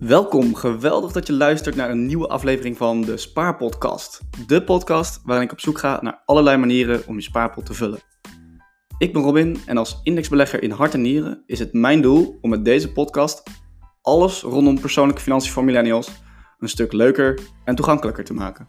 Welkom, geweldig dat je luistert naar een nieuwe aflevering van de Spaarpodcast. De podcast waarin ik op zoek ga naar allerlei manieren om je spaarpot te vullen. Ik ben Robin en als indexbelegger in hart en nieren is het mijn doel om met deze podcast alles rondom persoonlijke financiën voor millennials een stuk leuker en toegankelijker te maken.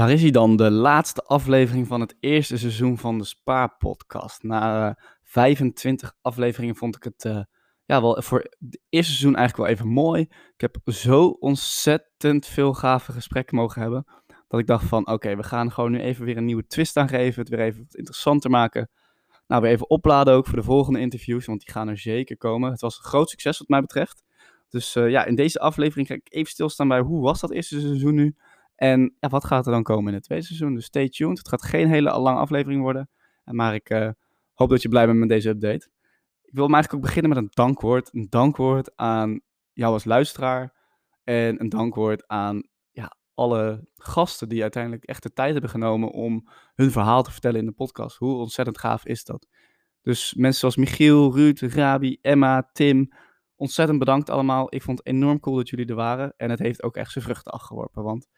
Daar is hij dan, de laatste aflevering van het eerste seizoen van de Spaarpodcast. Na uh, 25 afleveringen vond ik het uh, ja, wel voor het eerste seizoen eigenlijk wel even mooi. Ik heb zo ontzettend veel gave gesprekken mogen hebben. Dat ik dacht van oké, we gaan gewoon nu even weer een nieuwe twist aan geven. Het weer even wat interessanter maken. Nou, weer even opladen ook voor de volgende interviews, want die gaan er zeker komen. Het was een groot succes wat mij betreft. Dus uh, ja, in deze aflevering ga ik even stilstaan bij hoe was dat eerste seizoen nu? En ja, wat gaat er dan komen in het tweede seizoen? Dus stay tuned. Het gaat geen hele lange aflevering worden. Maar ik uh, hoop dat je blij bent met deze update. Ik wil eigenlijk ook beginnen met een dankwoord. Een dankwoord aan jou als luisteraar. En een dankwoord aan ja, alle gasten die uiteindelijk echt de tijd hebben genomen om hun verhaal te vertellen in de podcast. Hoe ontzettend gaaf is dat? Dus mensen zoals Michiel, Ruud, Rabi, Emma, Tim. Ontzettend bedankt allemaal. Ik vond het enorm cool dat jullie er waren. En het heeft ook echt zijn vruchten afgeworpen. Want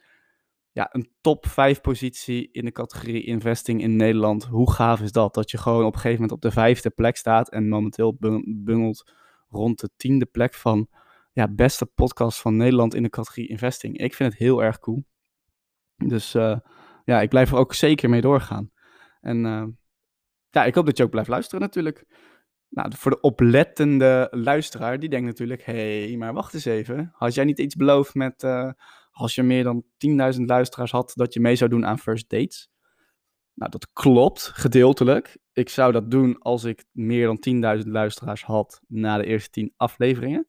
ja, een top 5 positie in de categorie investing in Nederland. Hoe gaaf is dat? Dat je gewoon op een gegeven moment op de vijfde plek staat en momenteel bungelt rond de tiende plek van ja, beste podcast van Nederland in de categorie investing. Ik vind het heel erg cool. Dus uh, ja, ik blijf er ook zeker mee doorgaan. En uh, ja, ik hoop dat je ook blijft luisteren natuurlijk. Nou, voor de oplettende luisteraar, die denkt natuurlijk, hé, hey, maar wacht eens even. Had jij niet iets beloofd met... Uh, als je meer dan 10.000 luisteraars had, dat je mee zou doen aan first dates. Nou, dat klopt, gedeeltelijk. Ik zou dat doen als ik meer dan 10.000 luisteraars had na de eerste 10 afleveringen.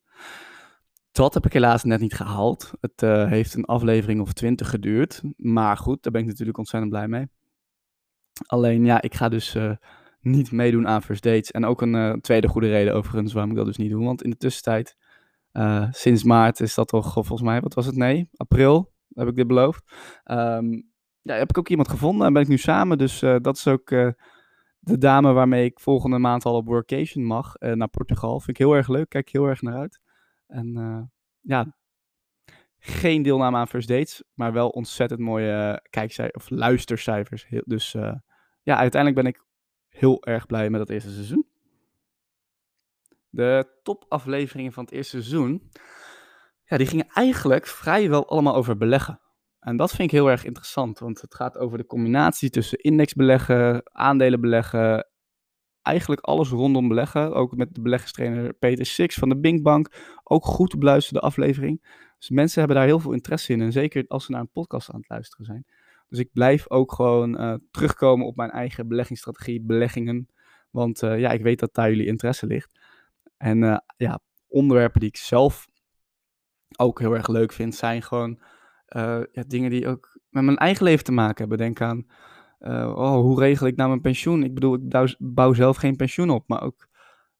Dat heb ik helaas net niet gehaald. Het uh, heeft een aflevering of 20 geduurd. Maar goed, daar ben ik natuurlijk ontzettend blij mee. Alleen ja, ik ga dus uh, niet meedoen aan first dates. En ook een uh, tweede goede reden overigens waarom ik dat dus niet doe. Want in de tussentijd uh, sinds maart is dat toch volgens mij, wat was het? Nee, april heb ik dit beloofd. Um, ja, heb ik ook iemand gevonden en ben ik nu samen. Dus uh, dat is ook de dame waarmee ik volgende maand al op workation mag naar Portugal. Vind ik heel erg leuk, kijk heel erg naar uit. En ja, geen deelname aan First Dates, maar wel ontzettend mooie kijkcijfers of luistercijfers. Dus ja, uiteindelijk ben ik heel erg blij met dat eerste seizoen. De topafleveringen van het eerste seizoen, ja, die gingen eigenlijk vrijwel allemaal over beleggen. En dat vind ik heel erg interessant, want het gaat over de combinatie tussen indexbeleggen, aandelenbeleggen, eigenlijk alles rondom beleggen. Ook met de beleggerstrainer Peter Six van de Binkbank. Ook goed beluisterde aflevering. Dus mensen hebben daar heel veel interesse in. En zeker als ze naar een podcast aan het luisteren zijn. Dus ik blijf ook gewoon uh, terugkomen op mijn eigen beleggingsstrategie, beleggingen. Want uh, ja, ik weet dat daar jullie interesse ligt. En uh, ja, onderwerpen die ik zelf ook heel erg leuk vind, zijn gewoon ja, dingen die ook met mijn eigen leven te maken hebben. Denk aan, uh, oh, hoe regel ik nou mijn pensioen? Ik bedoel, ik bouw, zelf geen pensioen op, maar ook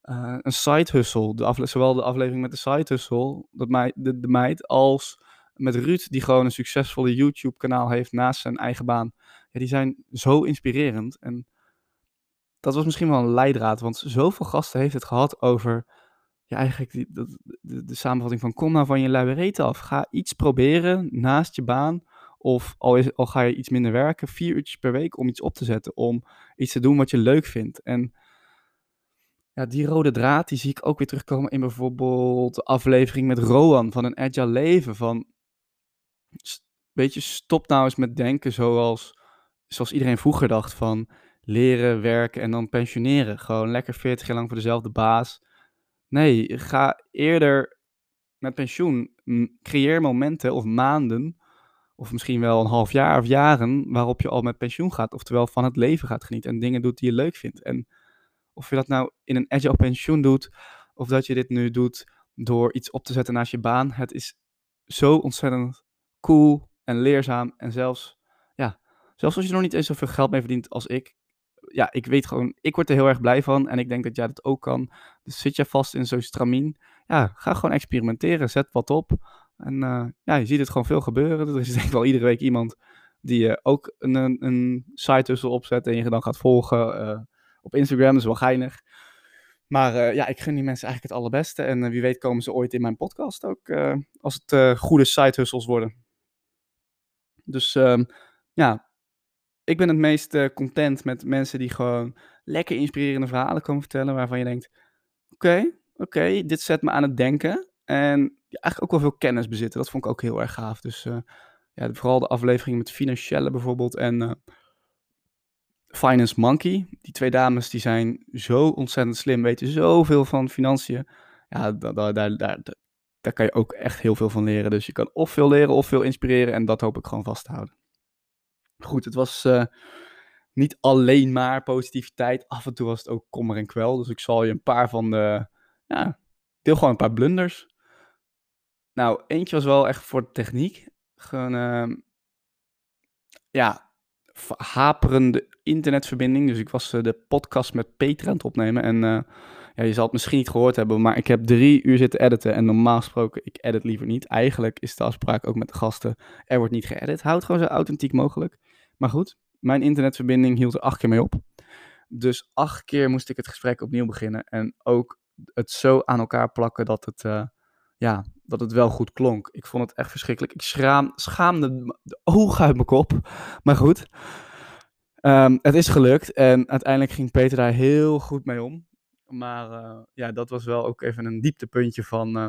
een side hustle. De zowel de aflevering met de side hustle, dat mij, de, de meid, als met Ruud, die gewoon een succesvolle YouTube-kanaal heeft naast zijn eigen baan. Ja, die zijn zo inspirerend. En dat was misschien wel een leidraad, want zoveel gasten heeft het gehad over, ja, eigenlijk die, de, de, samenvatting van kom nou van je luie af. Ga iets proberen naast je baan, of al, ga je iets minder werken, vier uurtjes per week om iets op te zetten, om iets te doen wat je leuk vindt. En ja, die rode draad, die zie ik ook weer terugkomen in bijvoorbeeld de aflevering met Roan van een agile leven, van, weet stop nou eens met denken zoals, zoals iedereen vroeger dacht van leren, werken en dan pensioneren. Gewoon lekker 40 jaar lang voor dezelfde baas. Nee, ga eerder met pensioen. Creëer momenten of maanden, of misschien wel een half jaar of jaren, waarop je al met pensioen gaat. Oftewel van het leven gaat genieten en dingen doet die je leuk vindt. En of je dat nou in een agile pensioen doet, of dat je dit nu doet door iets op te zetten naast je baan. Het is zo ontzettend cool en leerzaam. En zelfs, ja, zelfs als je er nog niet eens zoveel geld mee verdient als ik, ja, ik weet gewoon, ik word er heel erg blij van. En ik denk dat jij dat ook kan. Dus zit je vast in zo'n stramien, ja, ga gewoon experimenteren. Zet wat op. En uh, ja, je ziet het gewoon veel gebeuren. Er is denk ik wel iedere week iemand die uh, ook een, een, site opzet en je dan gaat volgen. Uh, op Instagram, dat is wel geinig. Maar ja, ik gun die mensen eigenlijk het allerbeste. En wie weet komen ze ooit in mijn podcast ook, als het goede side hustles worden. Dus um, ja, ik ben het meest content met mensen die gewoon lekker inspirerende verhalen komen vertellen. Waarvan je denkt, oké, oké, dit zet me aan het denken. En eigenlijk ook wel veel kennis bezitten. Dat vond ik ook heel erg gaaf. Dus uh, ja, vooral de aflevering met Financiële bijvoorbeeld en uh, Finance Monkey. Die twee dames die zijn zo ontzettend slim, weten zoveel van financiën. Ja, daar, daar, daar, daar, daar kan je ook echt heel veel van leren. Dus je kan of veel leren of veel inspireren. En dat hoop ik gewoon vast te houden. Goed, het was uh, niet alleen maar positiviteit. Af en toe was het ook kommer en kwel. Dus ik zal je een paar van de. Ja, deel gewoon een paar blunders. Nou, eentje was wel echt voor de techniek. Gewoon. Uh, ja, haperende internetverbinding. Dus ik was uh, de podcast met Peter aan het opnemen. En uh, ja, je zal het misschien niet gehoord hebben, maar ik heb drie uur zitten editen. En normaal gesproken, ik edit liever niet. Eigenlijk is de afspraak ook met de gasten, er wordt niet geëdit. Houd gewoon zo authentiek mogelijk. Maar goed, mijn internetverbinding hield er acht keer mee op. Dus acht keer moest ik het gesprek opnieuw beginnen. En ook het zo aan elkaar plakken dat het, uh, ja, dat het wel goed klonk. Ik vond het echt verschrikkelijk. Ik schraam, schaamde de ogen uit mijn kop. Maar goed, um, het is gelukt. En uiteindelijk ging Peter daar heel goed mee om. Maar uh, ja, dat was wel ook even een dieptepuntje van, uh,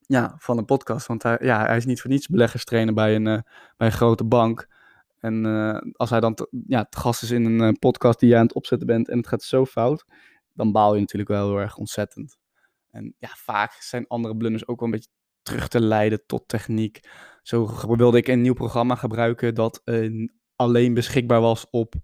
ja, van de podcast. Want hij, ja, hij is niet voor niets beleggerstrainer bij een, bij een grote bank. En uh, als hij dan ja, te gast is in een uh, podcast die je aan het opzetten bent en het gaat zo fout, dan baal je natuurlijk wel heel erg ontzettend. En ja, vaak zijn andere blunders ook wel een beetje terug te leiden tot techniek. Zo wilde ik een nieuw programma gebruiken dat uh, alleen beschikbaar was op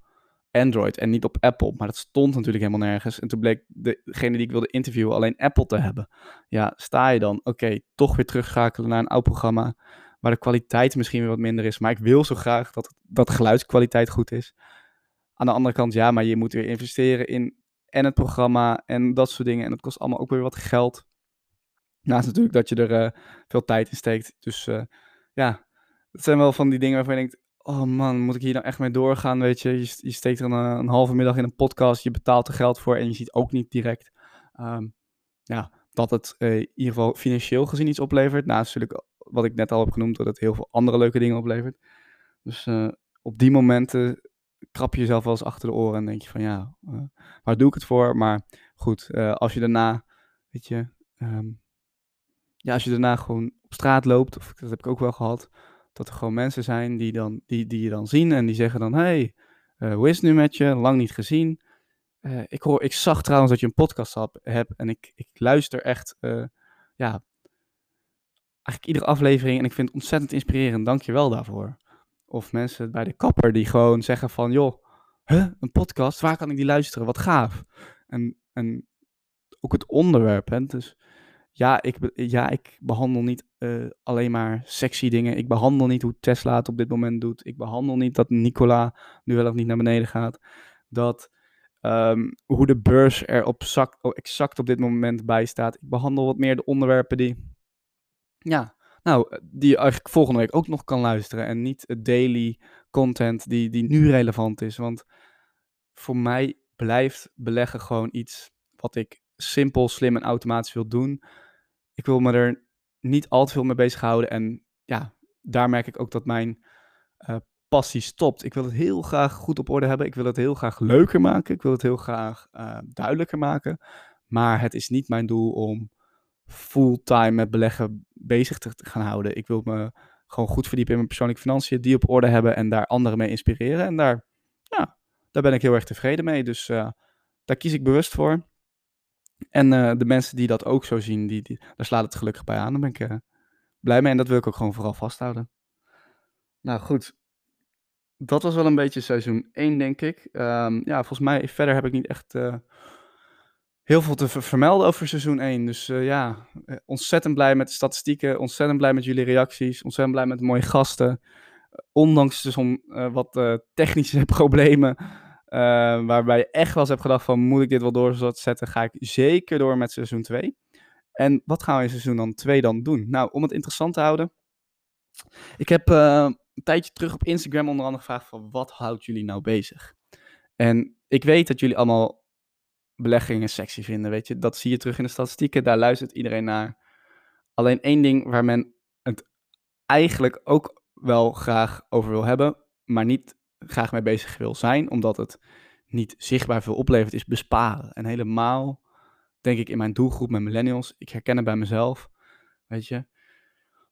Android en niet op Apple. Maar dat stond natuurlijk helemaal nergens. En toen bleek degene die ik wilde interviewen alleen Apple te hebben. Ja, sta je dan? Oké, toch weer terugschakelen naar een oud programma waar de kwaliteit misschien weer wat minder is. Maar ik wil zo graag dat, dat geluidskwaliteit goed is. Aan de andere kant, ja, maar je moet weer investeren in en het programma en dat soort dingen. En dat kost allemaal ook weer wat geld. Naast natuurlijk dat je er uh, veel tijd in steekt. Dus uh, ja, dat zijn wel van die dingen waarvan je denkt, oh man, moet ik hier nou echt mee doorgaan, weet je. Je, je steekt er een, halve middag in een podcast, je betaalt er geld voor en je ziet ook niet direct um, ja, dat het uh, in ieder geval financieel gezien iets oplevert. Naast natuurlijk wat ik net al heb genoemd, dat het heel veel andere leuke dingen oplevert. Dus uh, op die momenten krap je jezelf wel eens achter de oren en denk je van ja, uh, waar doe ik het voor? Maar goed, uh, als je daarna, weet je, um, ja, als je daarna gewoon op straat loopt, of dat heb ik ook wel gehad, dat er gewoon mensen zijn die, dan, die, die je dan zien en die zeggen dan, hey, hoe is het nu met je? Lang niet gezien. ik, hoor, ik zag trouwens dat je een podcast hebt en ik, ik luister echt, ja, eigenlijk iedere aflevering en ik vind het ontzettend inspirerend. Dank je wel daarvoor. Of mensen bij de kapper die gewoon zeggen van, joh, huh, een podcast, waar kan ik die luisteren? Wat gaaf. En, en ook het onderwerp, hè. Dus ja, ik, ja, ik behandel niet uh, alleen maar sexy dingen. Ik behandel niet hoe Tesla het op dit moment doet. Ik behandel niet dat Nicola nu wel of niet naar beneden gaat. Dat um, hoe de beurs er op zak, exact op dit moment bij staat. Ik behandel wat meer de onderwerpen die ja, nou, die je eigenlijk volgende week ook nog kan luisteren. En niet het daily content die, die nu relevant is. Want voor mij blijft beleggen gewoon iets wat ik simpel, slim en automatisch wil doen. Ik wil me er niet al te veel mee bezighouden. En ja, daar merk ik ook dat mijn uh, passie stopt. Ik wil het heel graag goed op orde hebben. Ik wil het heel graag leuker maken. Ik wil het heel graag uh, duidelijker maken. Maar het is niet mijn doel om fulltime met beleggen bezig te gaan houden. Ik wil me gewoon goed verdiepen in mijn persoonlijke financiën, die op orde hebben en daar anderen mee inspireren. En daar, ja, daar ben ik heel erg tevreden mee. Dus uh, daar kies ik bewust voor. En uh, de mensen die dat ook zo zien, die, daar slaat het gelukkig bij aan. Daar ben ik uh, blij mee en dat wil ik ook gewoon vooral vasthouden. Nou goed, dat was wel een beetje seizoen 1, denk ik. Um, ja, volgens mij verder heb ik niet echt heel veel te vermelden over seizoen 1. Dus uh, ja, eh, ontzettend blij met de statistieken. Ontzettend blij met jullie reacties. Ontzettend blij met de mooie gasten. Ondanks dus om uh, wat technische problemen. waarbij je echt wel eens hebt gedacht van moet ik dit wel doorzetten. Ga ik zeker door met seizoen 2. En wat gaan we in seizoen dan 2 dan doen? Nou, om het interessant te houden. Ik heb een tijdje terug op Instagram onder andere gevraagd van wat houdt jullie nou bezig? En ik weet dat jullie allemaal beleggingen sexy vinden, weet je. Dat zie je terug in de statistieken, daar luistert iedereen naar. Alleen één ding waar men het eigenlijk ook wel graag over wil hebben, maar niet graag mee bezig wil zijn, omdat het niet zichtbaar veel oplevert, is besparen. En helemaal, denk ik, in mijn doelgroep met millennials, ik herken het bij mezelf, weet je.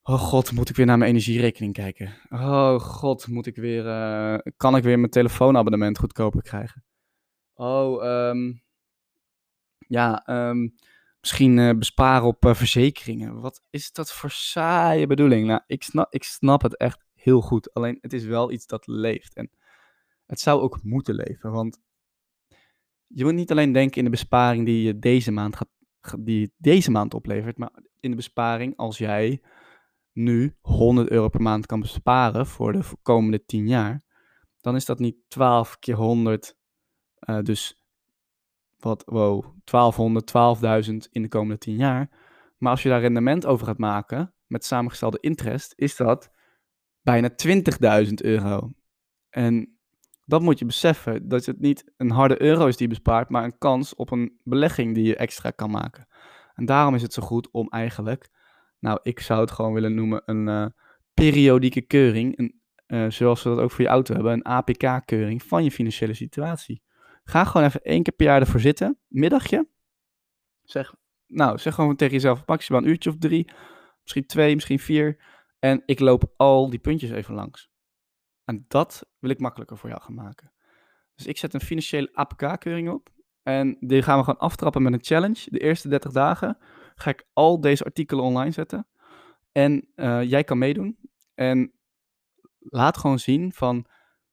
Oh god, moet ik weer naar mijn energierekening kijken? Oh god, moet ik weer, uh, kan ik weer mijn telefoonabonnement goedkoper krijgen? Oh, um, ja, um, misschien uh, besparen op uh, verzekeringen. Wat is dat voor saaie bedoeling? Nou, ik snap, ik snap het echt heel goed. Alleen het is wel iets dat leeft. En het zou ook moeten leven. Want je moet niet alleen denken in de besparing die je deze maand, gaat, die deze maand oplevert. Maar in de besparing als jij nu 100 euro per maand kan besparen voor de komende 10 jaar. Dan is dat niet 12 keer 100. Uh, dus wat, wow, 1200, 12.000 in de komende 10 jaar. Maar als je daar rendement over gaat maken met samengestelde interest, is dat bijna 20.000 euro. En dat moet je beseffen, dat het niet een harde euro is die bespaart, maar een kans op een belegging die je extra kan maken. En daarom is het zo goed om eigenlijk, nou, ik zou het gewoon willen noemen een uh, periodieke keuring, een, uh, zoals we dat ook voor je auto hebben, een APK-keuring van je financiële situatie. Ga gewoon even één keer per jaar ervoor zitten, middagje. Zeg, nou, zeg gewoon tegen jezelf maximaal een uurtje of drie, misschien twee, misschien vier. En ik loop al die puntjes even langs. En dat wil ik makkelijker voor jou gaan maken. Dus ik zet een financiële APK-keuring op. En die gaan we gewoon aftrappen met een challenge. De eerste 30 dagen ga ik al deze artikelen online zetten. En uh, jij kan meedoen. En laat gewoon zien van,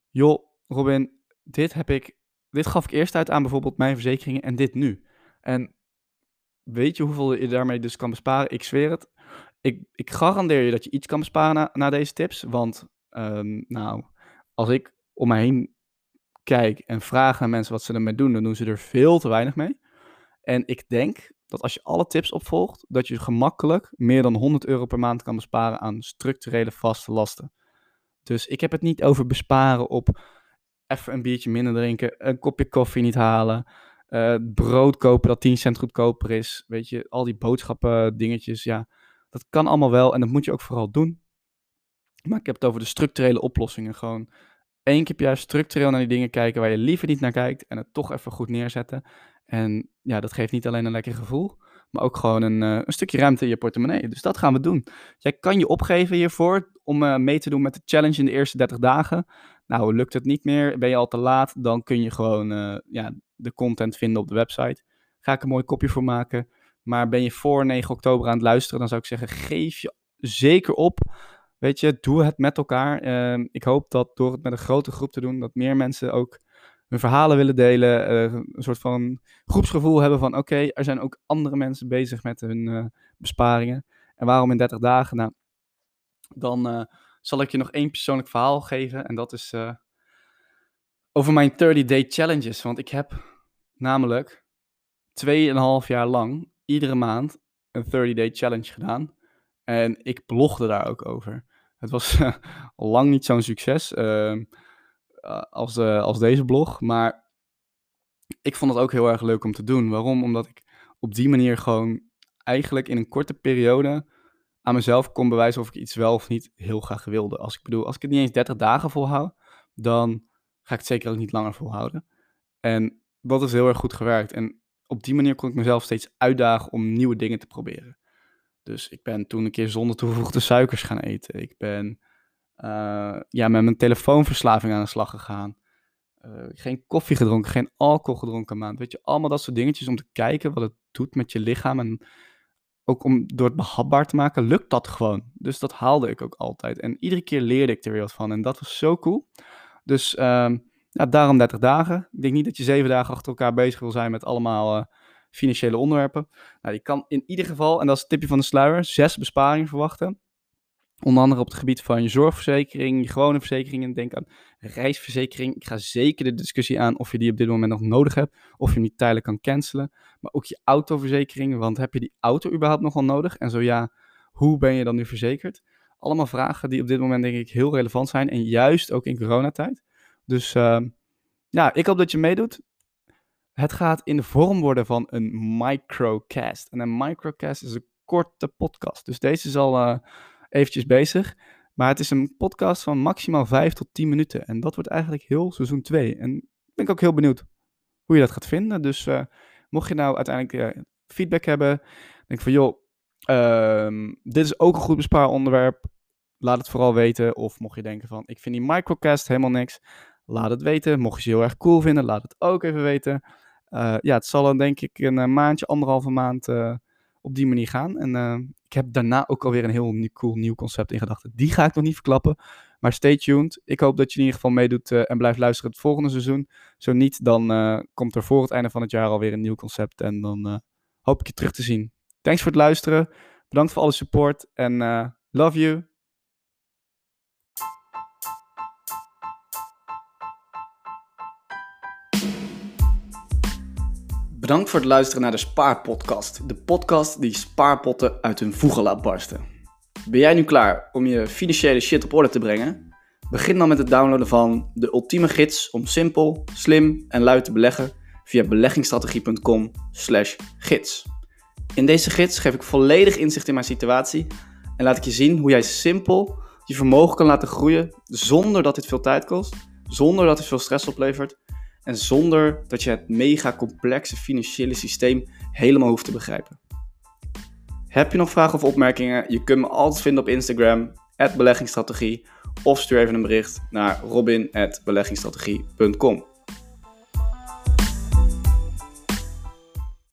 joh, Robin, dit heb ik, dit gaf ik eerst uit aan bijvoorbeeld mijn verzekeringen en dit nu. En weet je hoeveel je daarmee dus kan besparen? Ik zweer het. Ik, ik garandeer je dat je iets kan besparen na, na deze tips. Want, um, nou, als ik om mij heen kijk en vraag naar mensen wat ze ermee doen, dan doen ze er veel te weinig mee. En ik denk dat als je alle tips opvolgt, dat je gemakkelijk meer dan 100 euro per maand kan besparen aan structurele vaste lasten. Dus ik heb het niet over besparen op even een biertje minder drinken, een kopje koffie niet halen, uh, brood kopen dat 10 cent goedkoper is. Weet je, al die boodschappen dingetjes, ja, dat kan allemaal wel en dat moet je ook vooral doen. Maar ik heb het over de structurele oplossingen. Gewoon één keer per jaar structureel naar die dingen kijken waar je liever niet naar kijkt en het toch even goed neerzetten. En ja, dat geeft niet alleen een lekker gevoel, maar ook gewoon een, uh, een stukje ruimte in je portemonnee. Dus dat gaan we doen. Jij kan je opgeven hiervoor om uh, mee te doen met de challenge in de eerste 30 dagen. Nou, lukt het niet meer, ben je al te laat, dan kun je gewoon uh, ja, de content vinden op de website. Ga ik een mooi kopje voor maken. Maar ben je voor 9 oktober aan het luisteren, dan zou ik zeggen, geef je zeker op. Weet je, doe het met elkaar. Uh, ik hoop dat door het met een grote groep te doen, dat meer mensen ook hun verhalen willen delen. Uh, een soort van groepsgevoel hebben van, oké, er zijn ook andere mensen bezig met hun uh, besparingen. En waarom in 30 dagen? Nou, dan zal ik je nog één persoonlijk verhaal geven. En dat is over mijn 30-day challenges. Want ik heb namelijk 2,5 jaar lang iedere maand een 30-day challenge gedaan. En ik blogde daar ook over. Het was lang niet zo'n succes uh, als, uh, als deze blog. Maar ik vond het ook heel erg leuk om te doen. Waarom? Omdat ik op die manier gewoon eigenlijk in een korte periode aan mezelf kon bewijzen of ik iets wel of niet heel graag wilde. Als ik bedoel, als ik het niet eens 30 dagen volhoud, dan ga ik het zeker ook niet langer volhouden. En dat is heel erg goed gewerkt. En op die manier kon ik mezelf steeds uitdagen om nieuwe dingen te proberen. Dus ik ben toen een keer zonder toegevoegde suikers gaan eten. Ik ben uh, ja, met mijn telefoonverslaving aan de slag gegaan. Uh, geen koffie gedronken, geen alcohol gedronken maand. Weet je, allemaal dat soort dingetjes om te kijken wat het doet met je lichaam. En ook om door het behapbaar te maken, lukt dat gewoon. Dus dat haalde ik ook altijd. En iedere keer leerde ik er weer wat van. En dat was zo cool. Dus ja, daarom 30 dagen. Ik denk niet dat je zeven dagen achter elkaar bezig wil zijn met allemaal uh, financiële onderwerpen. Nou, je kan in ieder geval, en dat is het tipje van de sluier, zes besparingen verwachten. Onder andere op het gebied van je zorgverzekering, je gewone verzekeringen. Denk aan reisverzekering. Ik ga zeker de discussie aan of je die op dit moment nog nodig hebt. Of je hem niet tijdelijk kan cancelen. Maar ook je autoverzekering. Want heb je die auto überhaupt nog wel nodig? En zo ja, hoe ben je dan nu verzekerd? Allemaal vragen die op dit moment denk ik heel relevant zijn. En juist ook in coronatijd. Dus uh, ja, ik hoop dat je meedoet. Het gaat in de vorm worden van een microcast. En een microcast is een korte podcast. Dus deze is al uh, eventjes bezig. Maar het is een podcast van maximaal 5 tot 10 minuten. En dat wordt eigenlijk heel seizoen 2. En ben ik ook heel benieuwd hoe je dat gaat vinden. Dus uh, mocht je nou uiteindelijk uh, feedback hebben, denk van joh, uh, dit is ook een goed bespaaronderwerp. Laat het vooral weten. Of mocht je denken van ik vind die microcast helemaal niks. Laat het weten. Mocht je ze heel erg cool vinden, laat het ook even weten. Uh, ja, het zal dan denk ik een maandje, anderhalve maand op die manier gaan. En heb daarna ook alweer een heel nieuw, cool nieuw concept in gedachten. Die ga ik nog niet verklappen. Maar stay tuned. Ik hoop dat je in ieder geval meedoet uh, en blijft luisteren het volgende seizoen. Zo niet, dan uh, komt er voor het einde van het jaar alweer een nieuw concept. En dan uh, hoop ik je terug te zien. Thanks voor het luisteren. Bedankt voor alle support. En love you. Bedankt voor het luisteren naar de Spaarpodcast. De podcast die spaarpotten uit hun voegen laat barsten. Ben jij nu klaar om je financiële shit op orde te brengen? Begin dan met het downloaden van de ultieme gids om simpel, slim en luid te beleggen via beleggingsstrategie.com/gids. In deze gids geef ik volledig inzicht in mijn situatie en laat ik je zien hoe jij simpel je vermogen kan laten groeien zonder dat dit veel tijd kost, zonder dat het veel stress oplevert en zonder dat je het mega complexe financiële systeem helemaal hoeft te begrijpen. Heb je nog vragen of opmerkingen? Je kunt me altijd vinden op Instagram, beleggingsstrategie, of stuur even een bericht naar robin.beleggingsstrategie.com.